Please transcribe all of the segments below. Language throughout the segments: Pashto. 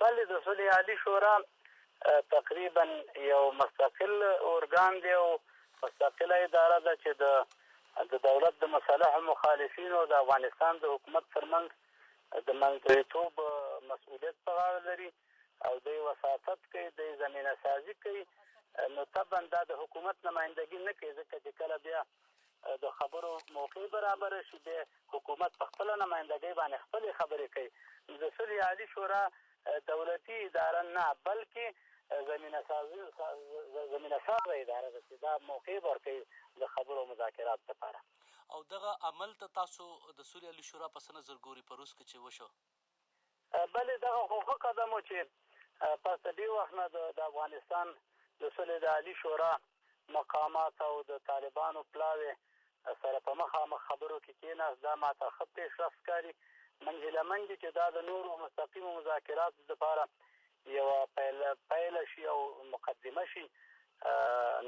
بله د سولې عالي شورا تقریبا یو مستقل ارګان دی او مستقله اداره ده چې د د دولت د مصالحو مخالفینو او د افغانستان د حکومت ترمنځ د منځګړیتوب مسؤلیت په غاړه لري او دی وساطت کوي دی زمینه سازي کوي نو طبعا دا د حکومت نمایندګي نه کوي ځکه چې کله بیا د خبرو موقع برابره شي بیا حکومت په خپله نمایندګۍ باندې خپلې خبرې کوي نو د سولې عالي شورا دولتي اداره نه بلکې زمینه سازي زمینه سازه اداره ده چې دا موقع ورکوي د خبرو او مذاکرات لپاره او دغه عمل ته تاسو د سولې عالي شورا په څه نظر ګوري په روس کې چې وشو بله دغه خو ښه قدم و چې پس د ډېر وخت نه د د افغانستان د سولې د عالي شورا مقامات او د طالبانو پلاوی سره په مخامخ خبرو کې کېناست، دا ما ته ښه پېشرفت ښکاري. موږ هیله مند یو چې دا د نورو مستقیمو مذاکراتو لپاره یوه پیل پیل شي او مقدمه شي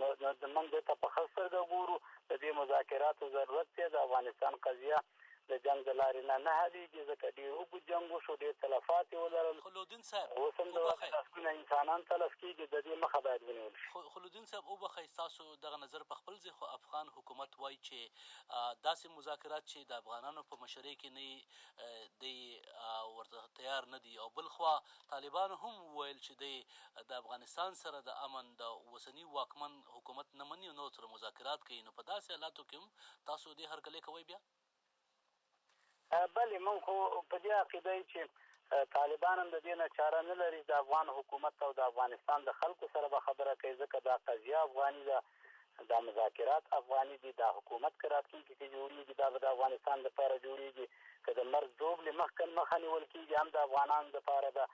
نو موږ دې ته په ښه سترګه ګورو د دې مذاکراتو ضرورت دی د افغانستان قضیه د جنګ د لارې نه نه حلیږي ځکه ډیر اوږد جنګ وشو ډیر تلفات یې ولرل خو لودین صاحب اوس هم د لسګونه انسانان تلف کیږي د دې مخه باید ونیول شي خو لودین صاحب وبخئ ستاسو دغه نظر په خپل ځای خو افغان حکومت وایي چې داسې مذاکرات چې د افغانانو په مشرۍ کې نه دی ورته تیار نه دی او بلخوا طالبانو هم وویل چې دی د افغانستان سره د امن د اوسني واکمن حکومت نه مني او نور سره مذاکرات کوي، نو په داسې حالاتو کې هم تاسو دې هرکلی کوئ بیا؟ بله، موږ خو په دې عقیده یو چې طالبان هم د دې نه چاره نه لري، د افغان حکومت او د افغانستان د خلکو سره به خبره کوي، ځکه دا قضیه افغاني ده. دا مذاکرات افغاني دي، دا حکومت که راتلونکي کې جوړېږي دا به د افغانستان لپاره جوړېږي، که د مرګ ژوبلې مخکن مخه نيول کېږي هم د افغانانو لپاره ده،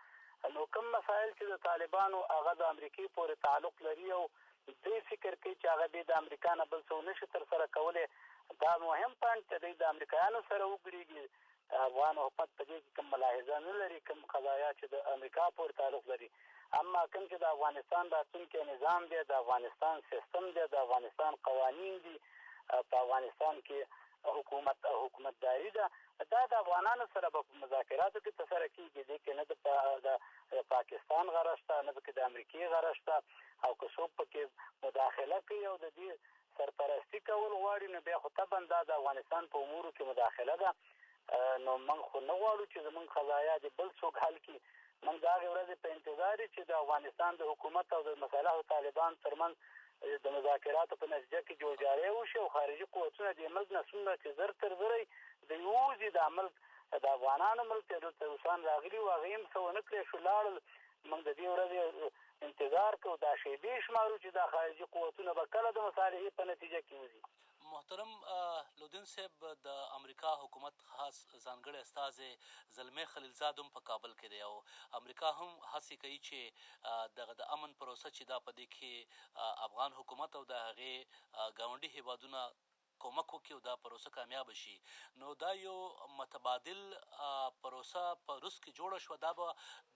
نو کوم مسايل چې د طالبانو هغه د امريکې پورې تعلق لري او دی فکر کوي چې هغه بې د امريکا نه بل څه ونه شي ترسره کولی دا مهم پنډ که دی د امريکايانو سره وګړېږي، افغان حکومت په دې کې کوم ملاحظه نه لري کوم قضايا چې د امریکا پورې تعلق لري اما کوم چې د افغانستان راتلونکی نظام دی د افغانستان سیستم دی د افغانستان قوانین دي په افغانستان کې حکومت او حکومتداري ده دا د افغانانو سره به په مذاکراتو کې ترسره کېږي دې کې نه د پاکستان غرض شته نه پکې د امریکې غرض شته او که څوک پکې مداخله کوي او د دې سرپرستی کول غواړي نو بیا خو طبعا دا د افغانستان په امورو کې مداخله ده نو موږ خو نه غواړو چې زمونږ قضایا دې بل څوک حل کړي موږ د هغې ورځې په انتظار یو چې د افغانستان د حکومت او د مسلحو طالبان ترمنځ د مذاکراتو په نتیجه کې جوړجاړی وشي او خارجي قوتونه دې ملک نه څومره چې زر تر زره د یوځي دا ملک د افغانانو ملک دی دلته روسان راغلي وو هغه هم څه ونه کړی شو لاړل موږ د دې ورځې انتظار کوو، دا شېبې شمارو چې دا خارجي قوتونه به کله د مصالحې په نتیجه کې وځي. محترم لودین صیب د امریکا حکومت خاص ځانګړی استازی زلمی خلیلزاد هم په کابل کې دی او امریکا هم هڅې کوي چې دغه د امن پروسه چې دا په دې کښې افغان حکومت او د هغې ګاونډي هېوادونه کومک وکړي او دا پروسه کامیابه شي نو دا یو متبادل پروسه په روس کې جوړه شوه دا به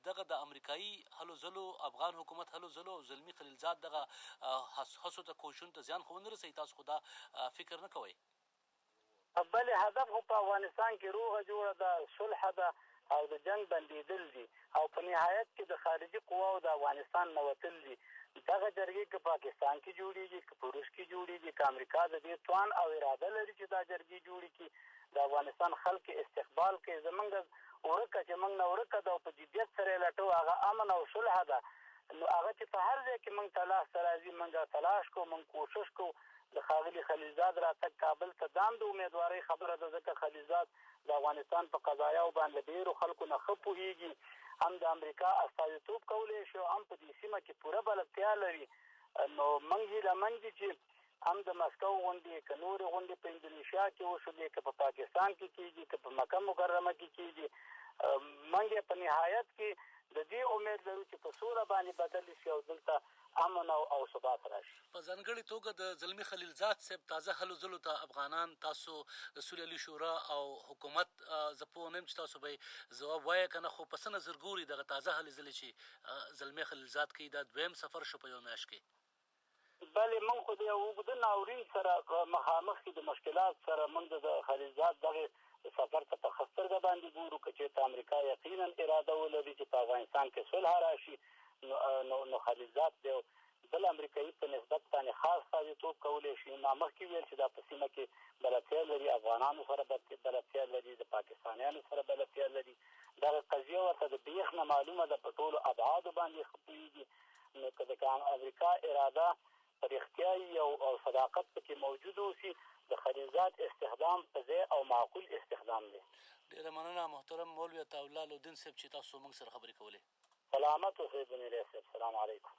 دغه د امریکایي هلو ځلو افغان حکومت هلو ځلو او زلمي خلیلزاد دغه هڅو ته کوششونو ته زیان خو ونه رسوي تاسو خو دا فکر نه کوئ. بله هدف خو په افغانستان کې روغه جوړه ده صلح ده او د جنګ بندېدل دي او په نهایت کې د خارجي قواوو د افغانستان نه وتل دي. دغه جرګې که پاکستان کې جوړېږي، که په روس کې جوړېږي، که امریکا د دې توان او اراده لري چې دا جرګې جوړې کړي، د افغانستان خلک یې استقبال کوي. زموږ ورکه چې موږ نه ورکه ده او په جدیت سره یې لټوو، هغه امن او صلح ده، نو هغه چې په هر ځای کې موږ ته لاس ته راځي، موږ تلاش کوو، موږ کوښښ کوو. د ښاغلي خلیلزاد راتګ کابل ته دا هم د امیدوارۍ خبره ده، ځکه خلیلزاد د افغانستان په قضایاو باندې له ډېرو خلکو نه ښه پوهېږي، هم د امریکا استازیتوب کولای شي او هم په دې سیمه کې پوره بلدتیا لري، نو موږ هیله مند یو چې هم د مسکو غونډې، که نورې غونډې په اندونیشیا کې وشلې، که په پاکستان کې کېږي، که په مکه مکرمه کې کېږي، موږ په نهایت کې د دې امید لرو چې په سوله باندې بدلې شي او دلته امن او او ثبات راشي. په ځانګړې توګه د زلمي خلیل زاد صیب تازه هلو ځلو ته افغانان تاسو د سولې علی شورا او حکومت زه پوه نه یم چې تاسو به یې ځواب وایئ که نه خو په څه نظر ګوري دغه تازه هلې ځلې چې زلمی خلیل زاد کوي دا دویم سفر شو په یوه میاشت کې. بله موږ خو د یو اوږده ناورین سره مخامخ یو د مشکلات سره موږ د خلیل زاد دغه سفر ته په ښه سترګه باندې ګورو که چېرته امریکا یقینا اراده ولري چې په افغانستان کې صلح راشي نو خلیلزاد دی او بل امریکایي په نسبت باندې خاص استازیتوب کولی شي ما مخکې ویل چې دا په سیمه کې بلدتیا لري افغانانو سره بلدتیا لري د پاکستانیانو سره بلدتیا لري دغه قضیه ورته د بیخ نه معلومه ده په ټولو ابعادو باندې ښه پوهېږي نو که د امریکا اراده په رښتیا یی او صداقت پکې موجود اوسی د خلیلزاد استخدام په ځای او معقول استخدام دی. ډیره مننه محترم مولوی عطاءالله لودین صیب چی تاسو موږ سره خبری کولی. سلامت اوسئ بونیری صاحب سلام علیکم.